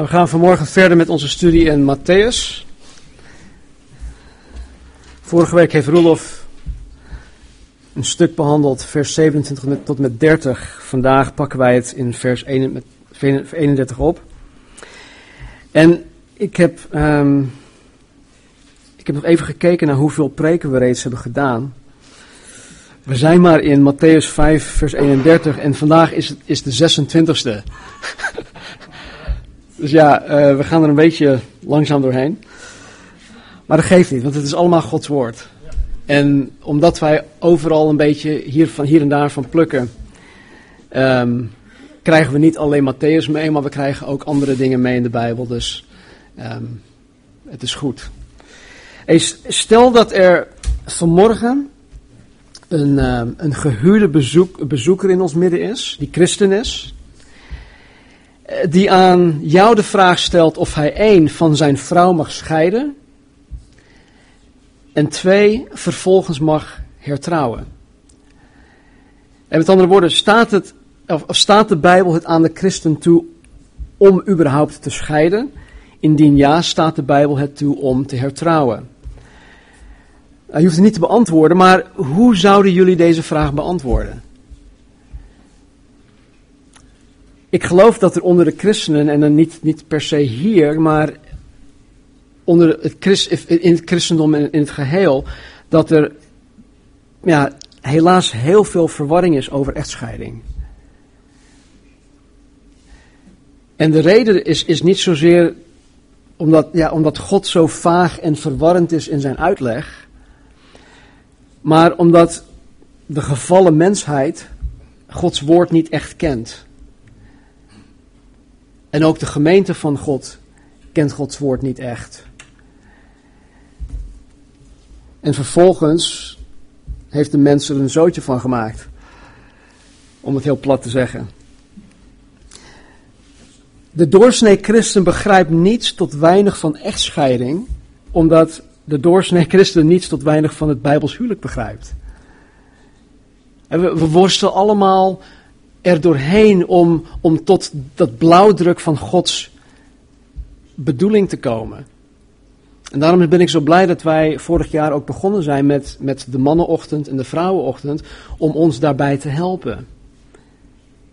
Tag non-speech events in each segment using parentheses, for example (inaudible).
We gaan vanmorgen verder met onze studie in Matthäus. Vorige week heeft Roelof een stuk behandeld, vers 27 tot met 30. Vandaag pakken wij het in vers 31 op. En ik heb, um, ik heb nog even gekeken naar hoeveel preken we reeds hebben gedaan. We zijn maar in Matthäus 5, vers 31 en vandaag is het is de 26e. (laughs) dus ja, uh, we gaan er een beetje langzaam doorheen. Maar dat geeft niet, want het is allemaal Gods woord. En omdat wij overal een beetje hier, van, hier en daar van plukken, um, krijgen we niet alleen Matthäus mee, maar we krijgen ook andere dingen mee in de Bijbel. Dus um, het is goed. Stel dat er vanmorgen een, uh, een gehuurde bezoek, bezoeker in ons midden is, die christen is, eh, die aan jou de vraag stelt of hij één van zijn vrouw mag scheiden en twee vervolgens mag hertrouwen. En met andere woorden, staat, het, of staat de Bijbel het aan de christen toe om überhaupt te scheiden? Indien ja, staat de Bijbel het toe om te hertrouwen. Je hoeft het niet te beantwoorden, maar hoe zouden jullie deze vraag beantwoorden? Ik geloof dat er onder de christenen, en dan niet, niet per se hier, maar onder het christ, in het christendom in, in het geheel, dat er ja, helaas heel veel verwarring is over echtscheiding. En de reden is, is niet zozeer omdat, ja, omdat God zo vaag en verwarrend is in zijn uitleg, maar omdat de gevallen mensheid Gods woord niet echt kent. En ook de gemeente van God kent Gods woord niet echt. En vervolgens heeft de mens er een zootje van gemaakt. Om het heel plat te zeggen. De doorsnee christen begrijpt niets tot weinig van echtscheiding, omdat de doorsnee christen niets tot weinig van het Bijbels huwelijk begrijpt. En we, we worstelen allemaal er doorheen om, om tot dat blauwdruk van Gods bedoeling te komen. En daarom ben ik zo blij dat wij vorig jaar ook begonnen zijn met, met de mannenochtend en de vrouwenochtend, om ons daarbij te helpen.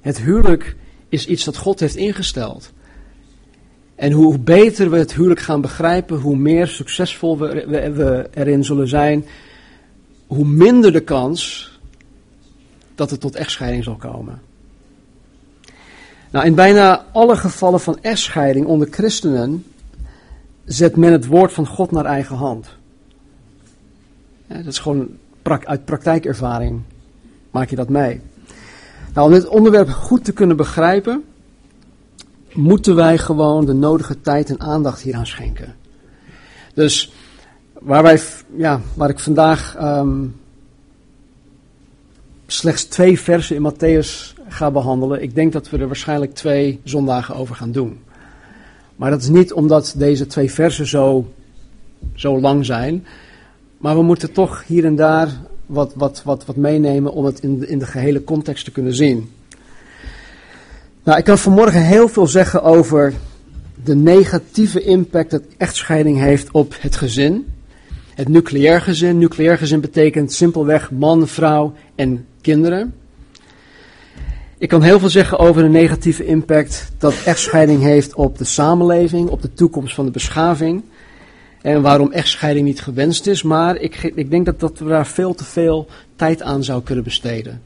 Het huwelijk is iets dat God heeft ingesteld. En hoe beter we het huwelijk gaan begrijpen, hoe meer succesvol we, we, we erin zullen zijn, hoe minder de kans dat het tot echtscheiding zal komen. Nou, in bijna alle gevallen van echtscheiding onder christenen zet men het woord van God naar eigen hand. Dat is gewoon uit praktijkervaring maak je dat mee. Nou, om dit onderwerp goed te kunnen begrijpen, moeten wij gewoon de nodige tijd en aandacht hieraan schenken. Dus waar, wij, ja, waar ik vandaag um, slechts twee versen in Matthäus ga behandelen, ik denk dat we er waarschijnlijk twee zondagen over gaan doen. Maar dat is niet omdat deze twee versen zo, zo lang zijn. Maar we moeten toch hier en daar wat, wat, wat, wat meenemen om het in de, in de gehele context te kunnen zien. Nou, ik kan vanmorgen heel veel zeggen over de negatieve impact dat echtscheiding heeft op het gezin. Het nucleair gezin. Nucleair gezin betekent simpelweg man, vrouw en kinderen. Ik kan heel veel zeggen over de negatieve impact dat echtscheiding heeft op de samenleving, op de toekomst van de beschaving. En waarom echtscheiding niet gewenst is, maar ik, ik denk dat, dat we daar veel te veel tijd aan zou kunnen besteden.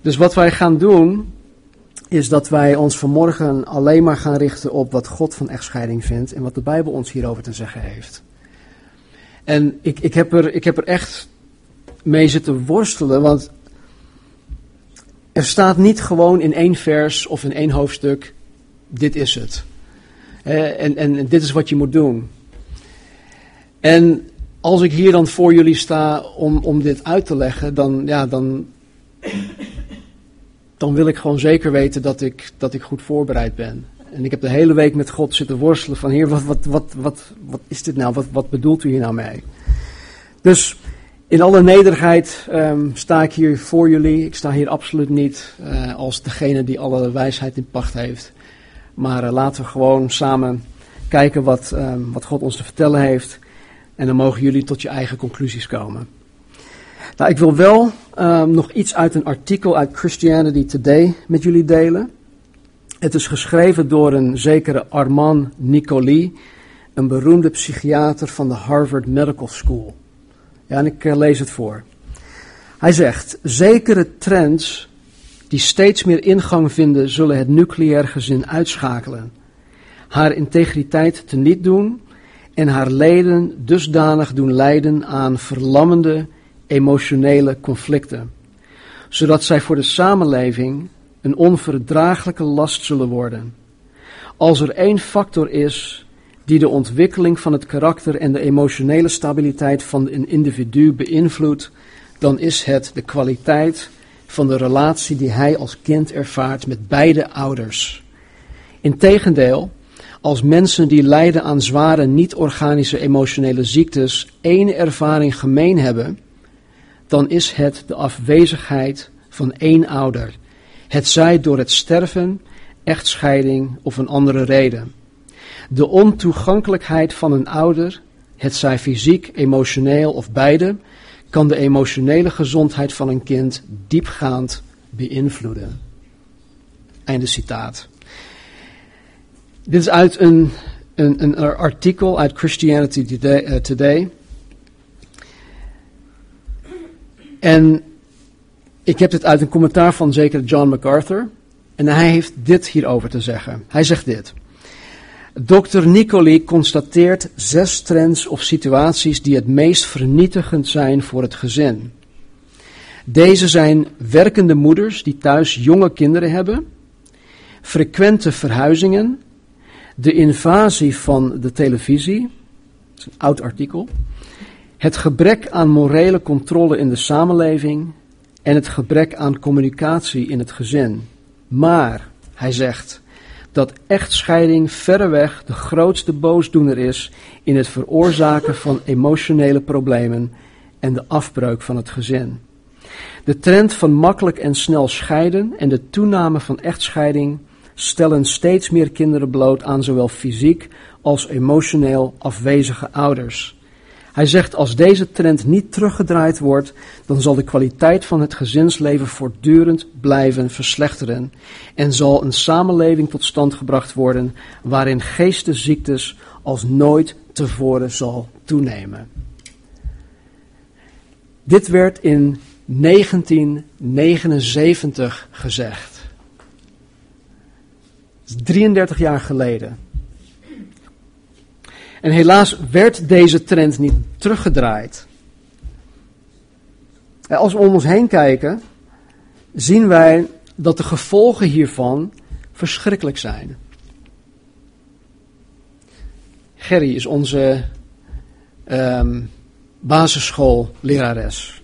Dus wat wij gaan doen, is dat wij ons vanmorgen alleen maar gaan richten op wat God van echtscheiding vindt en wat de Bijbel ons hierover te zeggen heeft. En ik, ik, heb, er, ik heb er echt mee zitten worstelen, want er staat niet gewoon in één vers of in één hoofdstuk, dit is het. en, en dit is wat je moet doen. En als ik hier dan voor jullie sta om, om dit uit te leggen, dan, ja, dan, dan wil ik gewoon zeker weten dat ik, dat ik goed voorbereid ben. En ik heb de hele week met God zitten worstelen van, heer, wat, wat, wat, wat, wat is dit nou? Wat, wat bedoelt u hier nou mee? Dus in alle nederigheid um, sta ik hier voor jullie. Ik sta hier absoluut niet uh, als degene die alle wijsheid in pacht heeft. Maar uh, laten we gewoon samen kijken wat, uh, wat God ons te vertellen heeft. En dan mogen jullie tot je eigen conclusies komen. Nou, ik wil wel uh, nog iets uit een artikel uit Christianity Today met jullie delen. Het is geschreven door een zekere Armand Nicoli, een beroemde psychiater van de Harvard Medical School. Ja, en ik uh, lees het voor. Hij zegt: Zekere trends die steeds meer ingang vinden, zullen het nucleair gezin uitschakelen, haar integriteit teniet doen en haar leden dusdanig doen lijden aan verlammende emotionele conflicten, zodat zij voor de samenleving een onverdraaglijke last zullen worden. Als er één factor is die de ontwikkeling van het karakter en de emotionele stabiliteit van een individu beïnvloedt, dan is het de kwaliteit van de relatie die hij als kind ervaart met beide ouders. Integendeel, als mensen die lijden aan zware niet-organische emotionele ziektes één ervaring gemeen hebben, dan is het de afwezigheid van één ouder, het zij door het sterven, echtscheiding of een andere reden. De ontoegankelijkheid van een ouder, het zij fysiek, emotioneel of beide, kan de emotionele gezondheid van een kind diepgaand beïnvloeden. Einde citaat. Dit is uit een, een, een artikel uit Christianity Today. Today. En ik heb dit uit een commentaar van zeker John MacArthur. En hij heeft dit hierover te zeggen. Hij zegt dit. Dr. Nicoli constateert zes trends of situaties die het meest vernietigend zijn voor het gezin. Deze zijn werkende moeders die thuis jonge kinderen hebben, frequente verhuizingen, de invasie van de televisie, dat is een oud artikel, het gebrek aan morele controle in de samenleving en het gebrek aan communicatie in het gezin. Maar, hij zegt, dat echtscheiding verreweg de grootste boosdoener is in het veroorzaken van emotionele problemen en de afbreuk van het gezin. De trend van makkelijk en snel scheiden en de toename van echtscheiding stellen steeds meer kinderen bloot aan zowel fysiek als emotioneel afwezige ouders. Hij zegt als deze trend niet teruggedraaid wordt, dan zal de kwaliteit van het gezinsleven voortdurend blijven verslechteren en zal een samenleving tot stand gebracht worden waarin geestesziektes als nooit tevoren zal toenemen. Dit werd in 1979 gezegd. 33 jaar geleden. En helaas werd deze trend niet teruggedraaid. Als we om ons heen kijken, zien wij dat de gevolgen hiervan verschrikkelijk zijn. Gerry is onze um, basisschoollerares.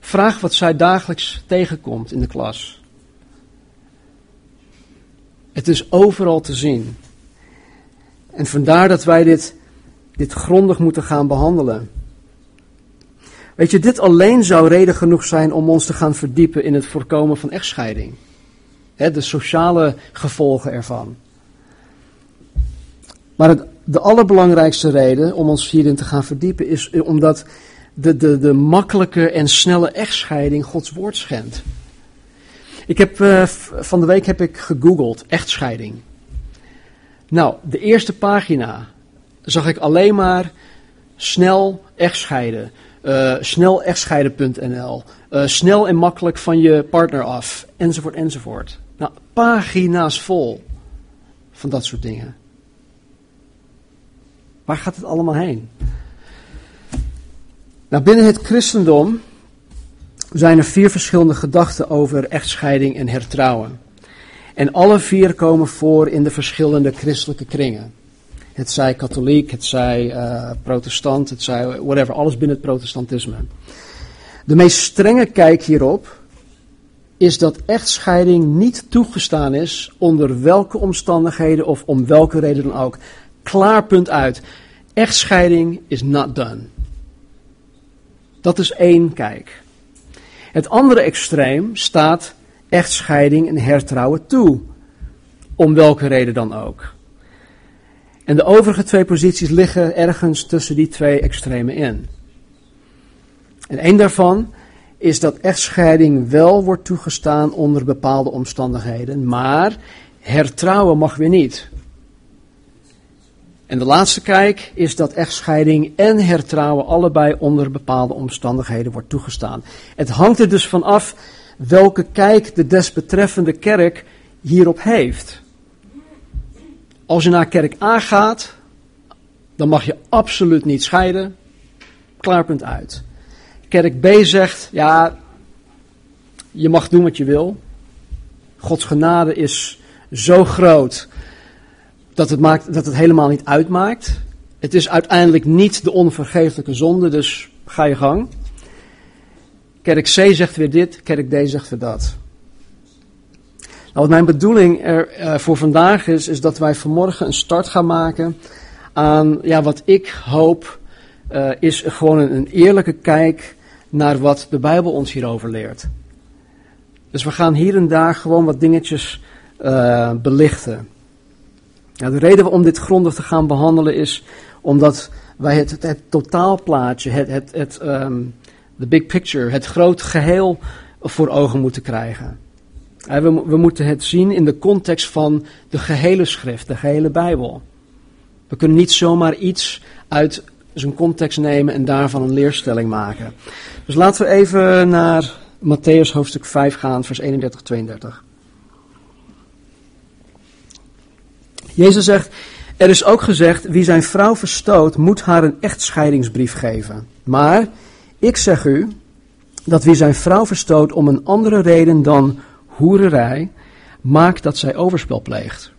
Vraag wat zij dagelijks tegenkomt in de klas. Het is overal te zien. En vandaar dat wij dit, dit grondig moeten gaan behandelen. Weet je, dit alleen zou reden genoeg zijn om ons te gaan verdiepen in het voorkomen van echtscheiding. de sociale gevolgen ervan. Maar het, de allerbelangrijkste reden om ons hierin te gaan verdiepen is omdat de, de, de makkelijke en snelle echtscheiding Gods woord schendt. Ik heb, uh, van de week heb ik gegoogeld echtscheiding. Nou, de eerste pagina zag ik alleen maar snel echtscheiden. Uh, snel echtscheiden.nl. Uh, snel en makkelijk van je partner af. Enzovoort, enzovoort. Nou, pagina's vol van dat soort dingen. Waar gaat het allemaal heen? Nou, binnen het christendom zijn er vier verschillende gedachten over echtscheiding en hertrouwen. En alle vier komen voor in de verschillende christelijke kringen. Het zij katholiek, het zij uh, protestant, het zij whatever, alles binnen het protestantisme. De meest strenge kijk hierop is dat echtscheiding niet toegestaan is onder welke omstandigheden of om welke reden dan ook. Klaar punt uit. Echtscheiding is not done. Dat is één kijk. Het andere extreem staat echtscheiding en hertrouwen toe. om welke reden dan ook. En de overige twee posities liggen ergens tussen die twee extremen in. En één daarvan is dat echtscheiding wel wordt toegestaan onder bepaalde omstandigheden, maar hertrouwen mag weer niet. En de laatste kijk is dat echtscheiding en hertrouwen allebei onder bepaalde omstandigheden wordt toegestaan. Het hangt er dus van af welke kijk de desbetreffende kerk hierop heeft. Als je naar kerk A gaat, dan mag je absoluut niet scheiden. Klaarpunt uit. Kerk B zegt, ja, je mag doen wat je wil. Gods genade is zo groot dat het, maakt, dat het helemaal niet uitmaakt. Het is uiteindelijk niet de onvergeeflijke zonde, dus ga je gang. Kerk C zegt weer dit, kerk D zegt weer dat. Nou, wat mijn bedoeling er uh, voor vandaag is, is dat wij vanmorgen een start gaan maken aan ja, wat ik hoop uh, is gewoon een, een, eerlijke kijk naar wat de Bijbel ons hierover leert. Dus we gaan hier en daar gewoon wat dingetjes uh, belichten. De reden om dit grondig te gaan behandelen is omdat wij het, het, totaalplaatje, het, het, het um, the big picture, het groot geheel voor ogen moeten krijgen. We, we moeten het zien in de context van de gehele schrift, de gehele Bijbel. We kunnen niet zomaar iets uit zijn context nemen en daarvan een leerstelling maken. Dus laten we even naar Matthäus hoofdstuk 5 gaan, vers 31, 32. Jezus zegt, er is ook gezegd, wie zijn vrouw verstoot, moet haar een echtscheidingsbrief geven. Maar ik zeg u, dat wie zijn vrouw verstoot om een andere reden dan hoererij, maakt dat zij overspel pleegt.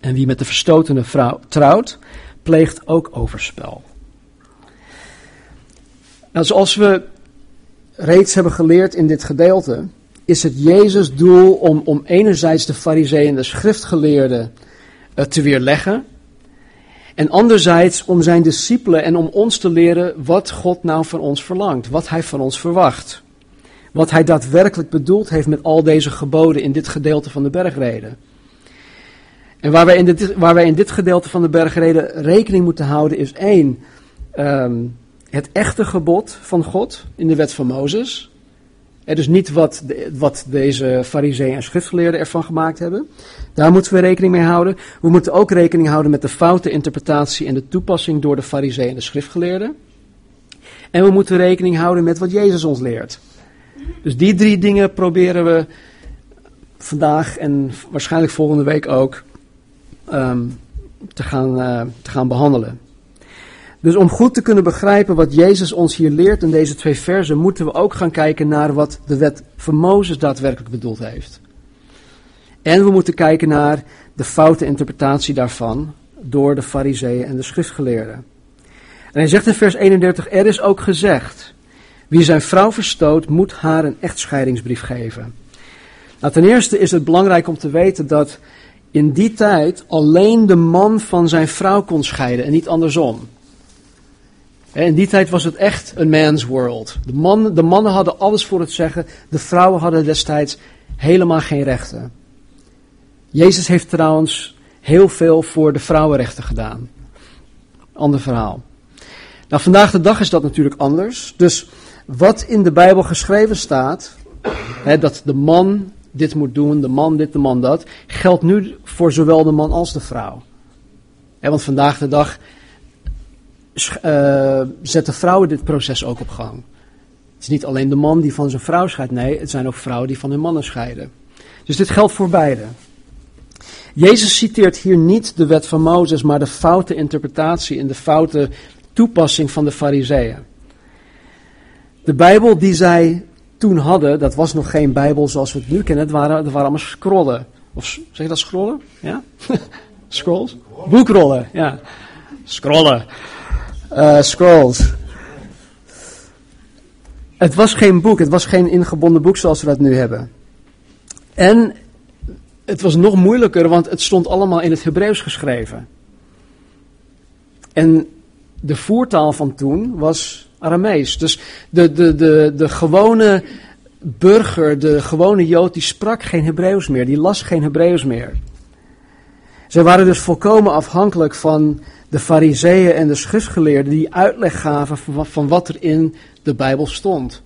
En wie met de verstotene vrouw trouwt, pleegt ook overspel. Nou, zoals we reeds hebben geleerd in dit gedeelte, is het Jezus' doel om, om enerzijds de fariseeën en de schriftgeleerden uh, te weerleggen, en anderzijds om zijn discipelen en om ons te leren wat God nou van ons verlangt, wat hij van ons verwacht. Wat hij daadwerkelijk bedoeld heeft met al deze geboden in dit gedeelte van de bergreden. En waar wij in dit, waar wij in dit gedeelte van de bergreden rekening moeten houden is één, um, het echte gebod van God in de wet van Mozes. Het dus niet wat, wat deze fariseeën en schriftgeleerden ervan gemaakt hebben. Daar moeten we rekening mee houden. We moeten ook rekening houden met de foute interpretatie en de toepassing door de fariseeën en de schriftgeleerden. En we moeten rekening houden met wat Jezus ons leert. Dus die drie dingen proberen we vandaag en waarschijnlijk volgende week ook um, te, gaan, uh, te gaan behandelen. Dus om goed te kunnen begrijpen wat Jezus ons hier leert in deze twee versen, moeten we ook gaan kijken naar wat de wet van Mozes daadwerkelijk bedoeld heeft. En we moeten kijken naar de foute interpretatie daarvan door de fariseeën en de schriftgeleerden. En hij zegt in vers 31, er is ook gezegd, wie zijn vrouw verstoot, moet haar een echtscheidingsbrief geven. Nou, ten eerste is het belangrijk om te weten dat in die tijd alleen de man van zijn vrouw kon scheiden en niet andersom. In die tijd was het echt een man's world. De, man, de mannen hadden alles voor het zeggen, de vrouwen hadden destijds helemaal geen rechten. Jezus heeft trouwens heel veel voor de vrouwenrechten gedaan. Ander verhaal. Nou, vandaag de dag is dat natuurlijk anders. Dus wat in de Bijbel geschreven staat, hè, dat de man dit moet doen, de man dit, de man dat, geldt nu voor zowel de man als de vrouw. Want vandaag de dag uh, zetten vrouwen dit proces ook op gang. Het is niet alleen de man die van zijn vrouw scheidt, nee, het zijn ook vrouwen die van hun mannen scheiden. Dus dit geldt voor beide. Jezus citeert hier niet de wet van Mozes, maar de foute interpretatie en de foute toepassing van de fariseeën. De Bijbel die zij toen hadden, dat was nog geen Bijbel zoals we het nu kennen, het waren, het waren allemaal scrollen. Of zeg je dat scrollen? Ja? (laughs) Scrolls? Boekrollen, ja. Scrollen. Uh, scrolls. Het was geen boek, het was geen ingebonden boek zoals we dat nu hebben. En het was nog moeilijker, want het stond allemaal in het Hebreeuws geschreven. En de voertaal van toen was Aramees. Dus de, de, de, de gewone burger, de gewone Jood, die sprak geen Hebreeuws meer. Die las geen Hebreeuws meer. Zij waren dus volkomen afhankelijk van de fariseeën en de schriftgeleerden die uitleg gaven van, wat er in de Bijbel stond.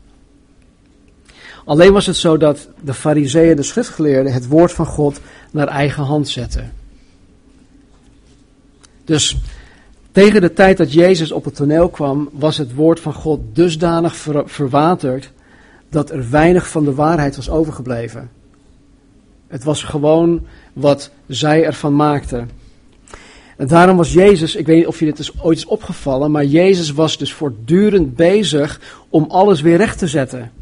Alleen was het zo dat de fariseeën en de schriftgeleerden het woord van God naar eigen hand zetten. Dus tegen de tijd dat Jezus op het toneel kwam, was het woord van God dusdanig verwaterd dat er weinig van de waarheid was overgebleven. Het was gewoon wat zij ervan maakten. En daarom was Jezus, ik weet niet of je dit is ooit is opgevallen, maar Jezus was dus voortdurend bezig om alles weer recht te zetten.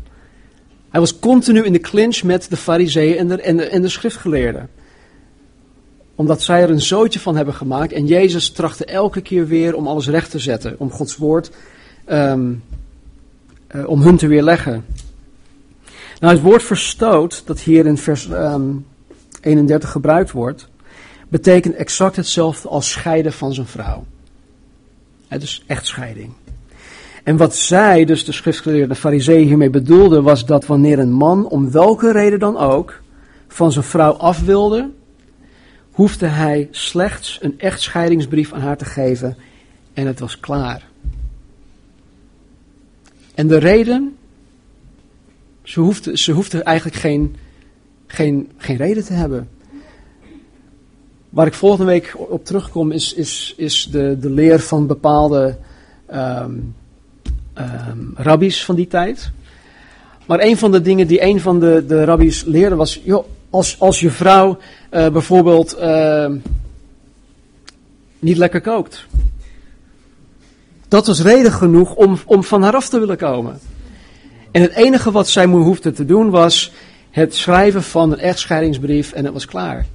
Hij was continu in de clinch met de fariseeën en de, en, de, en de schriftgeleerden. Omdat zij er een zootje van hebben gemaakt en Jezus trachtte elke keer weer om alles recht te zetten, om Gods woord, um, uh, om hun te weerleggen. Nou, het woord verstoot, dat hier in vers um, ehm, 31 gebruikt wordt, betekent exact hetzelfde als scheiden van zijn vrouw. Het is echtscheiding. En wat zij, dus de schriftgeleerde fariseeën hiermee bedoelden, was dat wanneer een man, om welke reden dan ook, van zijn vrouw af wilde, hoefde hij slechts een echtscheidingsbrief aan haar te geven en het was klaar. En de reden, ze hoefde, ze eigenlijk geen, geen, geen reden te hebben. Waar ik volgende week op terugkom is, is, is de, de leer van bepaalde um, rabbies van die tijd. Maar een van de dingen die een van de, de rabbies leerde was, joh, als, als je vrouw uh, bijvoorbeeld uh, niet lekker kookt. Dat was reden genoeg om, om van haar af te willen komen. En het enige wat zij hoefde te doen was het schrijven van een echtscheidingsbrief en het was klaar.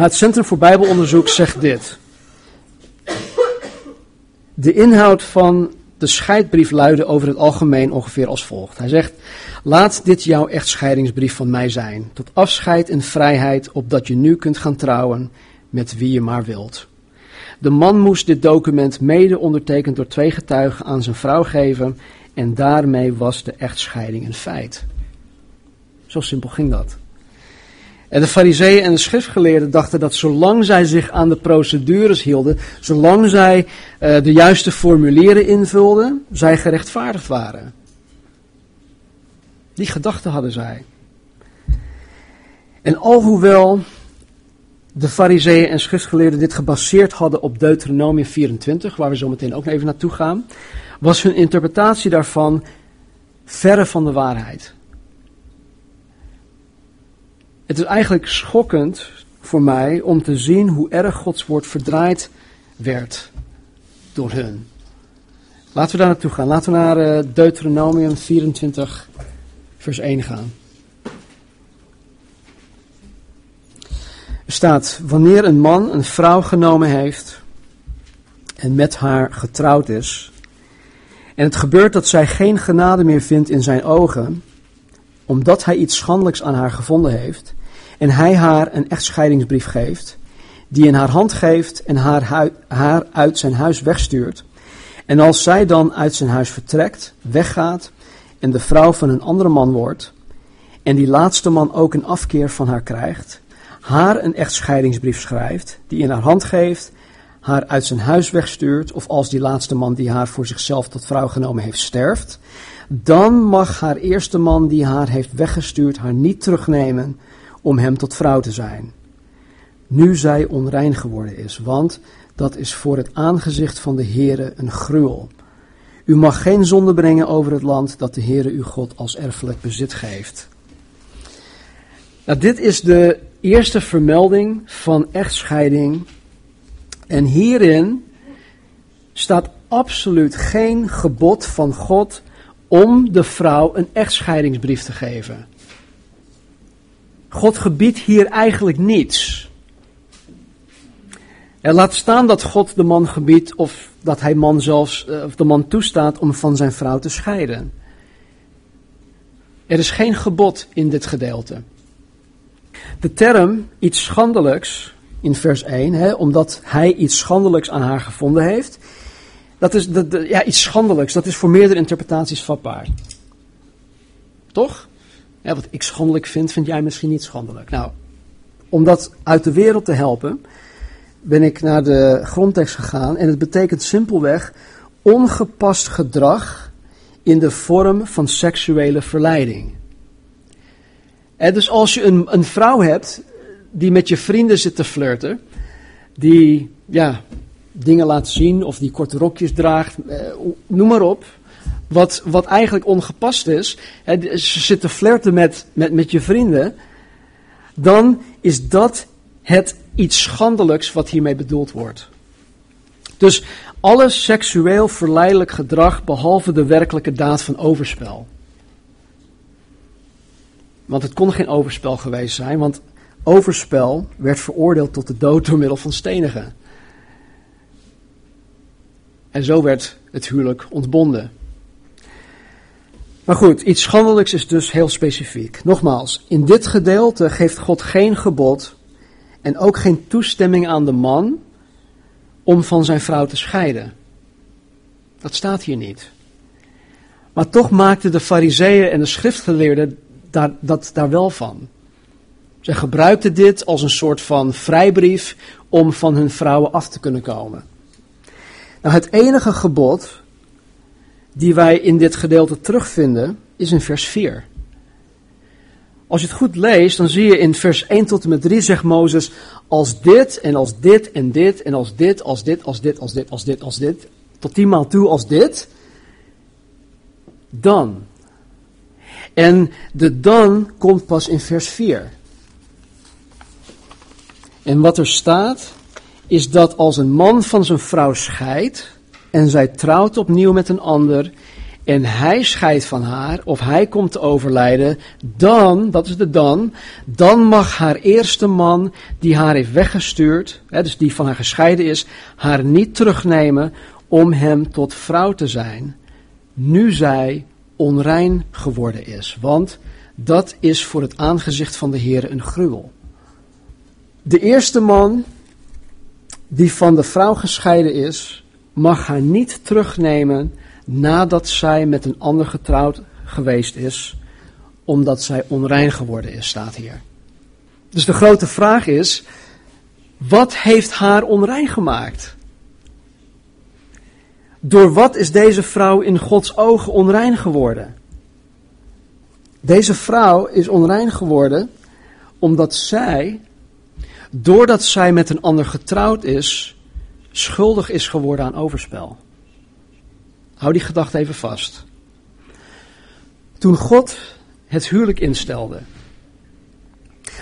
Het Centrum voor Bijbelonderzoek zegt dit. De inhoud van de scheidbrief luidde over het algemeen ongeveer als volgt. Hij zegt, laat dit jouw echtscheidingsbrief van mij zijn, tot afscheid en vrijheid, opdat je nu kunt gaan trouwen met wie je maar wilt. De man moest dit document mede ondertekend door twee getuigen aan zijn vrouw geven en daarmee was de echtscheiding een feit. Zo simpel ging dat. En de fariseeën en de schriftgeleerden dachten dat zolang zij zich aan de procedures hielden, zolang zij uh, de juiste formulieren invulden, zij gerechtvaardigd waren. Die gedachten hadden zij. En alhoewel de fariseeën en schriftgeleerden dit gebaseerd hadden op Deuteronomium 24, waar we zo meteen ook even naartoe gaan, was hun interpretatie daarvan verre van de waarheid. Het is eigenlijk schokkend voor mij om te zien hoe erg Gods woord verdraaid werd door hun. Laten we daar naartoe gaan. Laten we naar uh, Deuteronomium 24, vers 1 gaan. Er staat: Wanneer een man een vrouw genomen heeft en met haar getrouwd is, en het gebeurt dat zij geen genade meer vindt in zijn ogen, omdat hij iets schandelijks aan haar gevonden heeft, en hij haar een echtscheidingsbrief geeft, die in haar hand geeft en haar, haar uit zijn huis wegstuurt. En als zij dan uit zijn huis vertrekt, weggaat en de vrouw van een andere man wordt, en die laatste man ook een afkeer van haar krijgt, haar een echtscheidingsbrief schrijft, die in haar hand geeft, haar uit zijn huis wegstuurt, of als die laatste man die haar voor zichzelf tot vrouw genomen heeft sterft, dan mag haar eerste man die haar heeft weggestuurd haar niet terugnemen, om hem tot vrouw te zijn. Nu zij onrein geworden is, want dat is voor het aangezicht van de Heere een gruwel. U mag geen zonde brengen over het land dat de Heere uw God als erfelijk bezit geeft. Nou, dit is de eerste vermelding van echtscheiding. En hierin staat absoluut geen gebod van God om de vrouw een echtscheidingsbrief te geven. God gebiedt hier eigenlijk niets. En laat staan dat God de man gebiedt of dat hij man zelfs, eh, of de man toestaat om van zijn vrouw te scheiden. Er is geen gebod in dit gedeelte. De term iets schandelijks in vers 1, hè, omdat hij iets schandelijks aan haar gevonden heeft, dat is ja, iets schandelijks, dat is voor meerdere interpretaties vatbaar. Toch? Ja, wat ik schandelijk vind, vind jij misschien niet schandelijk. Nou, om dat uit de wereld te helpen, ben ik naar de grondtekst gegaan. En het betekent simpelweg ongepast gedrag in de vorm van seksuele verleiding. Dus als je een, een vrouw hebt die met je vrienden zit te flirten, die ja, dingen laat zien of die korte rokjes draagt, eh, noem maar op. Wat, wat eigenlijk ongepast is, hè, ze zitten flirten met, met, met je vrienden, dan is dat het iets schandelijks wat hiermee bedoeld wordt. Dus alle seksueel verleidelijk gedrag behalve de werkelijke daad van overspel. Want het kon geen overspel geweest zijn, want overspel werd veroordeeld tot de dood door middel van stenigen. En zo werd het huwelijk ontbonden. Maar goed, iets schandelijks is dus heel specifiek. Nogmaals, in dit gedeelte geeft God geen gebod en ook geen toestemming aan de man om van zijn vrouw te scheiden. Dat staat hier niet. Maar toch maakten de fariseeën en de schriftgeleerden daar, dat daar wel van. Zij gebruikten dit als een soort van vrijbrief om van hun vrouwen af te kunnen komen. Nou, het enige gebod die wij in dit gedeelte terugvinden is in vers 4. Als je het goed leest, dan zie je in vers 1 tot en met 3 zegt Mozes, als dit en als dit en dit en als dit, als dit, als dit, als dit, als dit, als dit, tot tienmaal toe als dit, dan. En de dan komt pas in vers 4. En wat er staat, is dat als een man van zijn vrouw scheidt en zij trouwt opnieuw met een ander en hij scheidt van haar of hij komt te overlijden, dan, dat is de dan, dan mag haar eerste man die haar heeft weggestuurd, hè, dus die van haar gescheiden is, haar niet terugnemen om hem tot vrouw te zijn, nu zij onrein geworden is. Want dat is voor het aangezicht van de Heer een gruwel. De eerste man die van de vrouw gescheiden is, mag haar niet terugnemen nadat zij met een ander getrouwd geweest is, omdat zij onrein geworden is, staat hier. Dus de grote vraag is, wat heeft haar onrein gemaakt? Door wat is deze vrouw in Gods ogen onrein geworden? Deze vrouw is onrein geworden omdat zij doordat zij met een ander getrouwd is, schuldig is geworden aan overspel. Hou die gedachte even vast. Toen God het huwelijk instelde,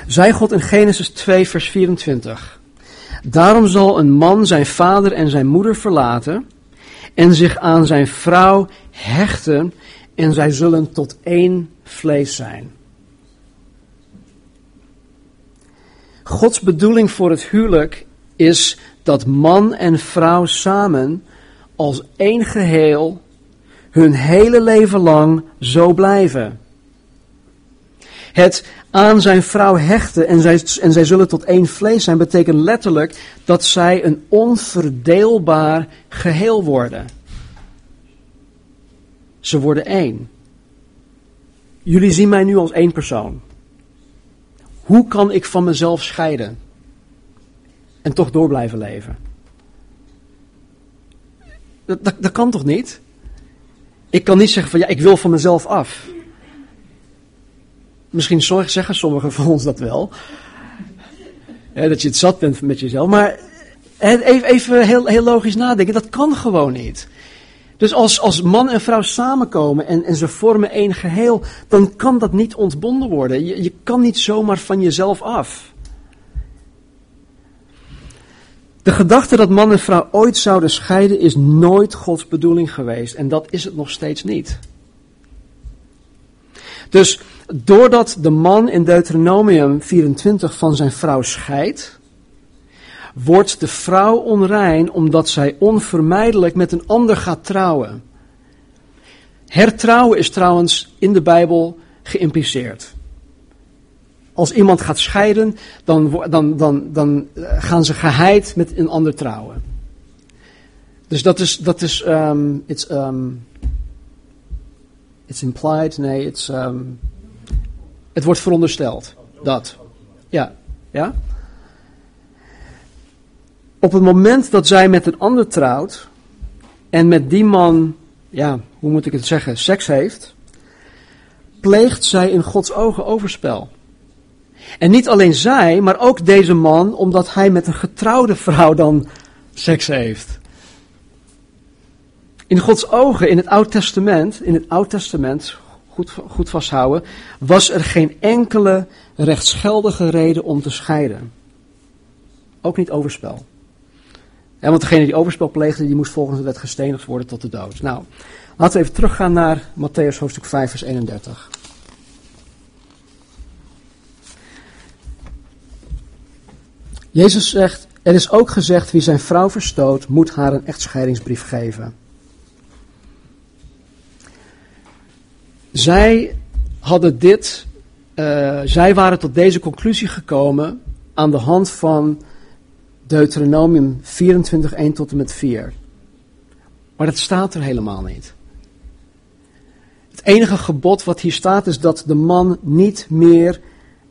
zei God in Genesis 2, vers 24: Daarom zal een man zijn vader en zijn moeder verlaten en zich aan zijn vrouw hechten en zij zullen tot één vlees zijn. Gods bedoeling voor het huwelijk is dat man en vrouw samen als één geheel hun hele leven lang zo blijven. Het aan zijn vrouw hechten en zij, en zij zullen tot één vlees zijn, betekent letterlijk dat zij een onverdeelbaar geheel worden. Ze worden één. Jullie zien mij nu als één persoon. Hoe kan ik van mezelf scheiden en toch door blijven leven? Dat, dat, kan toch niet? Ik kan niet zeggen van ja, ik wil van mezelf af. Misschien zeggen sommigen van ons dat wel. dat je het zat bent met jezelf. Maar even, even heel, heel logisch nadenken, dat kan gewoon niet. Dus als, als man en vrouw samenkomen en, en ze vormen één geheel, dan kan dat niet ontbonden worden. Je, je kan niet zomaar van jezelf af. De gedachte dat man en vrouw ooit zouden scheiden is nooit Gods bedoeling geweest. En dat is het nog steeds niet. Dus doordat de man in Deuteronomium 24 van zijn vrouw scheidt, wordt de vrouw onrein omdat zij onvermijdelijk met een ander gaat trouwen. Hertrouwen is trouwens in de Bijbel geïmpliceerd. Als iemand gaat scheiden, dan, dan, dan, dan eh, gaan ze geheid met een ander trouwen. Dus dat is, dat is, um, it's, um, it's implied, nee, it's, um, het wordt verondersteld. Dat. Ja, Ja? Op het moment dat zij met een ander trouwt en met die man, ja, hoe moet ik het zeggen, seks heeft, pleegt zij in Gods ogen overspel. En niet alleen zij, maar ook deze man, omdat hij met een getrouwde vrouw dan seks heeft. In Gods ogen, in het Oud Testament, in het Oud Testament, goed, goed vasthouden, was er geen enkele rechtsgeldige reden om te scheiden. Ook niet overspel. Want degene die overspel pleegde, die moest volgens de wet gestenigd worden tot de dood. Nou, laten we even teruggaan naar Matthäus hoofdstuk 5, vers 31. Jezus zegt, er is ook gezegd, wie zijn vrouw verstoot, moet haar een echtscheidingsbrief geven. Zij hadden dit, uh, zij waren tot deze conclusie gekomen aan de hand van Deuteronomium 24, 1 tot en met 4. Maar dat staat er helemaal niet. Het enige gebod wat hier staat is dat de man niet meer,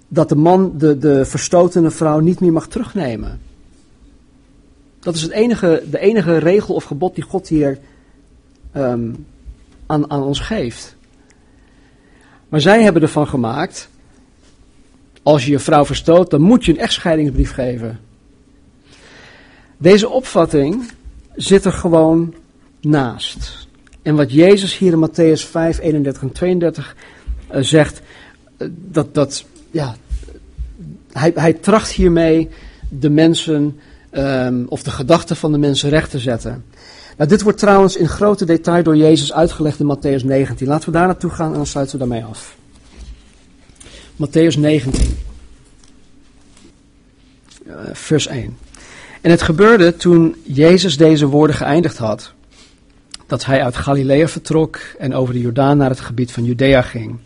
dat de man de, de verstotene vrouw niet meer mag terugnemen. Dat is het enige, de enige regel of gebod die God hier um, aan, aan ons geeft. Maar zij hebben ervan gemaakt, als je je vrouw verstoot, dan moet je een echtscheidingsbrief geven. Deze opvatting zit er gewoon naast. En wat Jezus hier in Matthäus 5, 31 en 32 uh, zegt, uh, dat, dat, ja, hij, hij tracht hiermee de mensen, um, of de gedachten van de mensen recht te zetten. Nou, dit wordt trouwens in grote detail door Jezus uitgelegd in Matthäus 19. Laten we daar naartoe gaan en dan sluiten we daarmee af. Matthäus 19, uh, vers 1. En het gebeurde toen Jezus deze woorden geëindigd had, dat hij uit Galilea vertrok en over de Jordaan naar het gebied van Judea ging.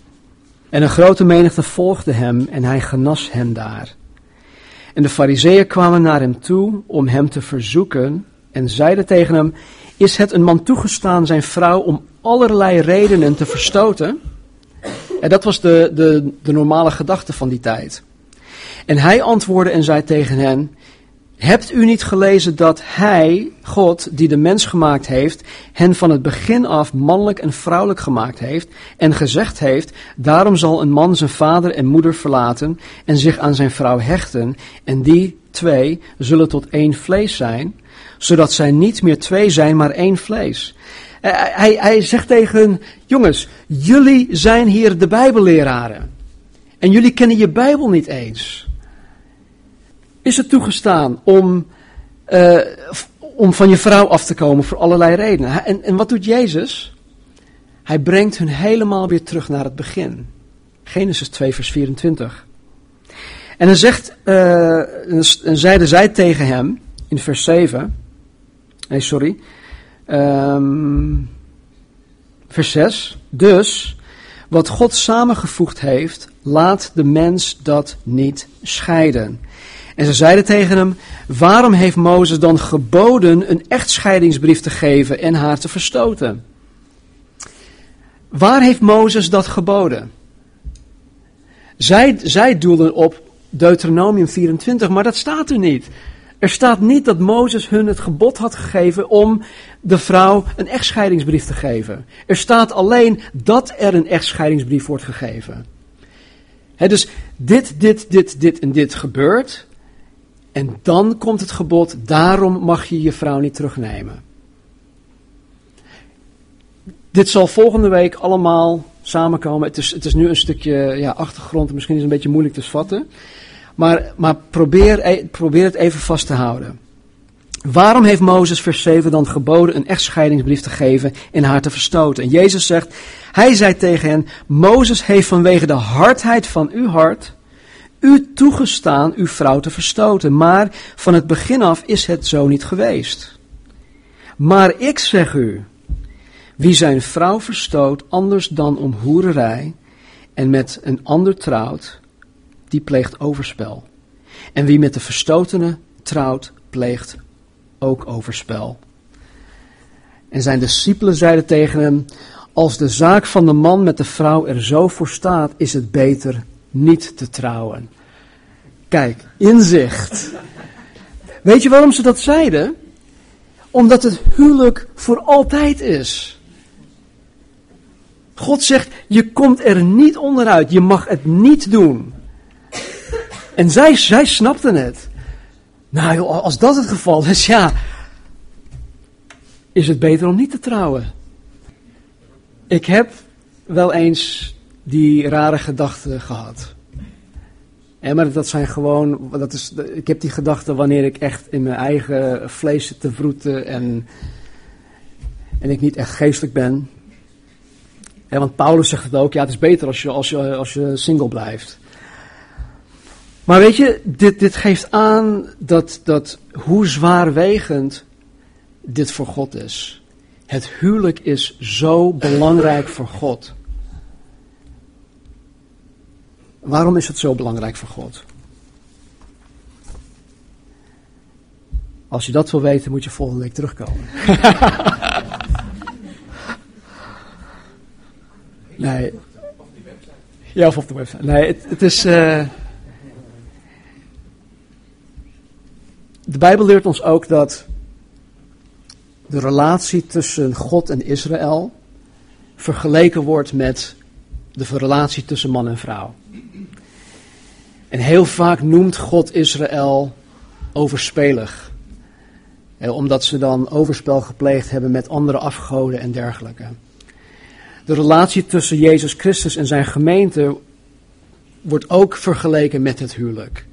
En een grote menigte volgde hem en hij genas hen daar. En de fariseeën kwamen naar hem toe om hem te verzoeken en zeiden tegen hem, is het een man toegestaan zijn vrouw om allerlei redenen te verstoten? En dat was de, de, de normale gedachte van die tijd. En hij antwoordde en zei tegen hen, Hebt u niet gelezen dat Hij, God, die de mens gemaakt heeft, hen van het begin af mannelijk en vrouwelijk gemaakt heeft en gezegd heeft, daarom zal een man zijn vader en moeder verlaten en zich aan zijn vrouw hechten en die twee zullen tot één vlees zijn, zodat zij niet meer twee zijn, maar één vlees. Hij, hij zegt tegen jongens, jullie zijn hier de bijbelleraren en jullie kennen je Bijbel niet eens is het toegestaan om, uh, om van je vrouw af te komen voor allerlei redenen. En, en wat doet Jezus? Hij brengt hun helemaal weer terug naar het begin. Genesis 2, vers 24. En dan zegt, uh, en zeiden zij tegen hem in vers 7. Nee, sorry. Um, vers 6. Dus, wat God samengevoegd heeft, laat de mens dat niet scheiden. En ze zeiden tegen hem: Waarom heeft Mozes dan geboden een echtscheidingsbrief te geven en haar te verstoten? Waar heeft Mozes dat geboden? Zij, zij doelden op Deuteronomium 24, maar dat staat er niet. Er staat niet dat Mozes hun het gebod had gegeven om de vrouw een echtscheidingsbrief te geven. Er staat alleen dat er een echtscheidingsbrief wordt gegeven. He, dus dit, dit, dit, dit en dit gebeurt. En dan komt het gebod, daarom mag je je vrouw niet terugnemen. Dit zal volgende week allemaal samenkomen. Het is, het is nu een stukje ja, achtergrond, misschien is het een beetje moeilijk te vatten. Maar, maar probeer, e, probeer het even vast te houden. Waarom heeft Mozes vers 7 dan geboden een echtscheidingsbrief te geven en haar te verstoten? En Jezus zegt, hij zei tegen hen, Mozes heeft vanwege de hardheid van uw hart u toegestaan uw vrouw te verstoten, maar van het begin af is het zo niet geweest. Maar ik zeg u, wie zijn vrouw verstoot anders dan om hoererij en met een ander trouwt, die pleegt overspel. En wie met de verstotene trouwt, pleegt ook overspel. En zijn discipelen zeiden tegen hem, als de zaak van de man met de vrouw er zo voor staat, is het beter niet te trouwen. Kijk, inzicht. Weet je waarom ze dat zeiden? Omdat het huwelijk voor altijd is. God zegt, je komt er niet onderuit, je mag het niet doen. En zij, zij snapten het. Nou als dat het geval is, ja, is het beter om niet te trouwen. Ik heb wel eens die rare gedachten gehad. En maar dat zijn gewoon, dat is, ik heb die gedachten wanneer ik echt in mijn eigen vlees zit te vroeten en, en ik niet echt geestelijk ben. En want Paulus zegt het ook, ja het is beter als je, als je, als je single blijft. Maar weet je, dit, dit geeft aan dat, dat hoe zwaarwegend dit voor God is. Het huwelijk is zo belangrijk voor God. Waarom is het zo belangrijk voor God? Als je dat wil weten, moet je volgende week terugkomen. (laughs) nee. Ja, of op de website. Nee, het, is. Uh, de Bijbel leert ons ook dat de relatie tussen God en Israël vergeleken wordt met de relatie tussen man en vrouw. En heel vaak noemt God Israël overspelig. omdat ze dan overspel gepleegd hebben met andere afgoden en dergelijke. De relatie tussen Jezus Christus en zijn gemeente wordt ook vergeleken met het huwelijk.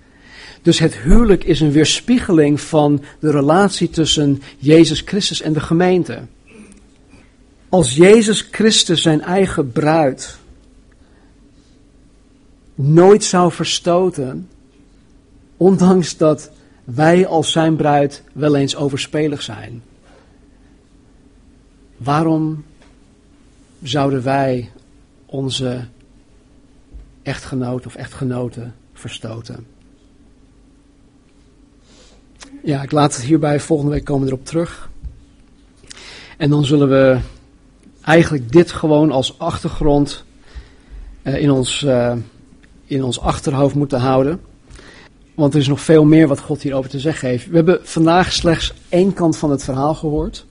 Dus het huwelijk is een weerspiegeling van de relatie tussen Jezus Christus en de gemeente. Als Jezus Christus zijn eigen bruid nooit zou verstoten, ondanks dat wij als zijn bruid wel eens overspelig zijn. Waarom zouden wij onze echtgenoot of echtgenoten verstoten? Ja, ik laat het hierbij. Volgende week komen we erop terug. En dan zullen we eigenlijk dit gewoon als achtergrond uh, in ons. Uh, in ons achterhoofd moeten houden. Want er is nog veel meer wat God hierover te zeggen heeft. We hebben vandaag slechts één kant van het verhaal gehoord.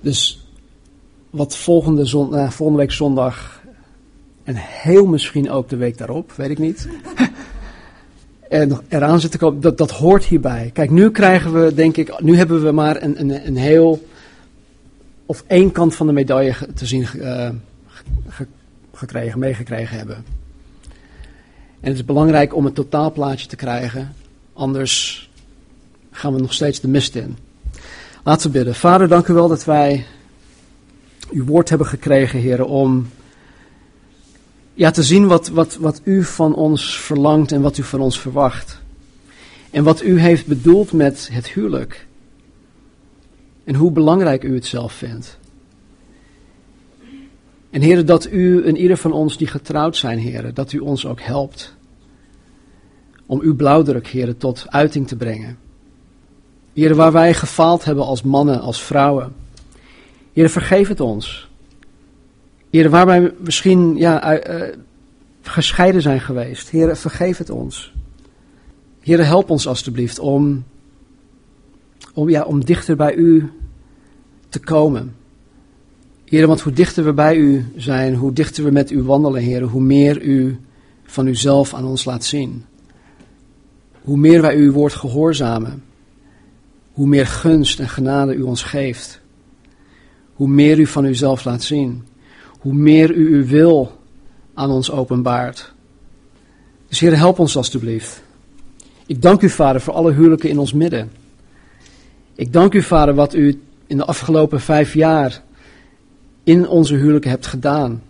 Dus wat volgende, zon, uh, volgende week zondag en heel misschien ook de week daarop, weet ik niet. (laughs) en eraan zit te komen, dat, dat hoort hierbij. Kijk, nu krijgen we, denk ik, nu hebben we maar een, een, een heel, of één kant van de medaille te zien uh, gekregen, meegekregen hebben. En het is belangrijk om een totaalplaatje te krijgen, anders gaan we nog steeds de mist in. Laten we bidden. Vader, dank u wel dat wij uw woord hebben gekregen, heren, om ja, te zien wat, wat, wat u van ons verlangt en wat u van ons verwacht. En wat u heeft bedoeld met het huwelijk. En hoe belangrijk u het zelf vindt. En heren, dat u en ieder van ons die getrouwd zijn, heren, dat u ons ook helpt. Om uw blauwdruk, heren, tot uiting te brengen. Heren, waar wij gefaald hebben als mannen, als vrouwen. Heren, vergeef het ons. Heren, waar wij misschien ja, uh, gescheiden zijn geweest. Heren, vergeef het ons. Heren, help ons alstublieft om, om, ja, om dichter bij u te komen. Heren, want hoe dichter we bij u zijn, hoe dichter we met u wandelen, heren, hoe meer u van uzelf aan ons laat zien. Hoe meer wij uw woord gehoorzamen, hoe meer gunst en genade u ons geeft. Hoe meer u van uzelf laat zien, hoe meer u uw wil aan ons openbaart. Dus Heer, help ons alstublieft. Ik dank u, Vader, voor alle huwelijken in ons midden. Ik dank u, Vader, wat u in de afgelopen vijf jaar in onze huwelijken hebt gedaan.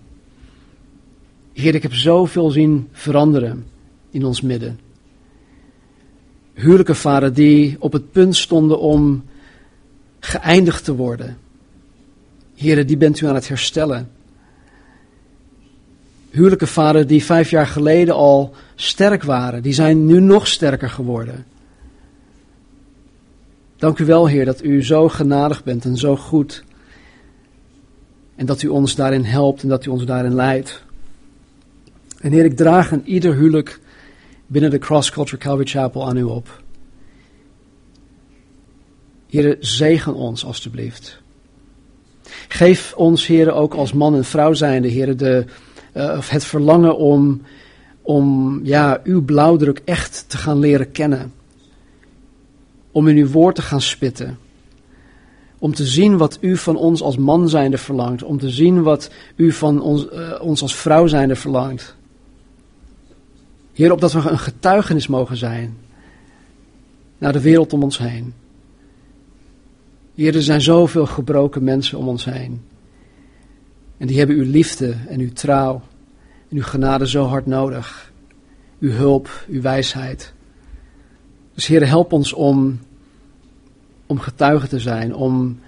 Heer, ik heb zoveel zien veranderen in ons midden. Huwelijken, vader, die op het punt stonden om geëindigd te worden. Heren, die bent u aan het herstellen. Huwelijken, vader, die vijf jaar geleden al sterk waren, die zijn nu nog sterker geworden. Dank u wel, Heer, dat u zo genadig bent en zo goed. En dat u ons daarin helpt en dat u ons daarin leidt. En Heer, ik draag aan ieder huwelijk binnen de Cross Culture Calvary Chapel aan u op. Heer, zegen ons alstublieft. Geef ons, Heer, ook als man en vrouw zijnde, Heer, de, uh, het verlangen om, om ja, uw blauwdruk echt te gaan leren kennen. Om in uw woord te gaan spitten. Om te zien wat u van ons als man zijnde verlangt. Om te zien wat u van ons, uh, ons als vrouw zijnde verlangt. Heer, opdat we een getuigenis mogen zijn naar de wereld om ons heen. Heer, er zijn zoveel gebroken mensen om ons heen. En die hebben uw liefde en uw trouw en uw genade zo hard nodig. Uw hulp, uw wijsheid. Dus Heer, help ons om, om getuigen te zijn, om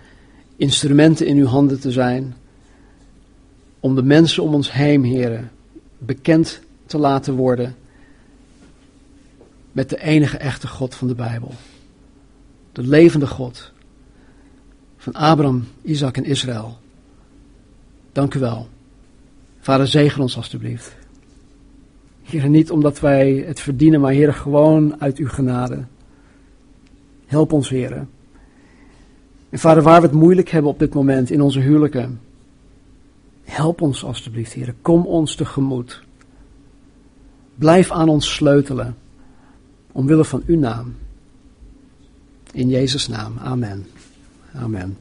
instrumenten in uw handen te zijn. Om de mensen om ons heen, Heer, bekend te laten worden met de enige echte God van de Bijbel. De levende God van Abraham, Isaac en Israël. Dank u wel. Vader, zegen ons alstublieft. Heer, niet omdat wij het verdienen, maar Heer, gewoon uit uw genade. Help ons, Heer. En Vader, waar we het moeilijk hebben op dit moment in onze huwelijken, help ons alstublieft, Heer. Kom ons tegemoet. Blijf aan ons sleutelen, omwille van uw naam. In Jezus' naam, amen. Amen.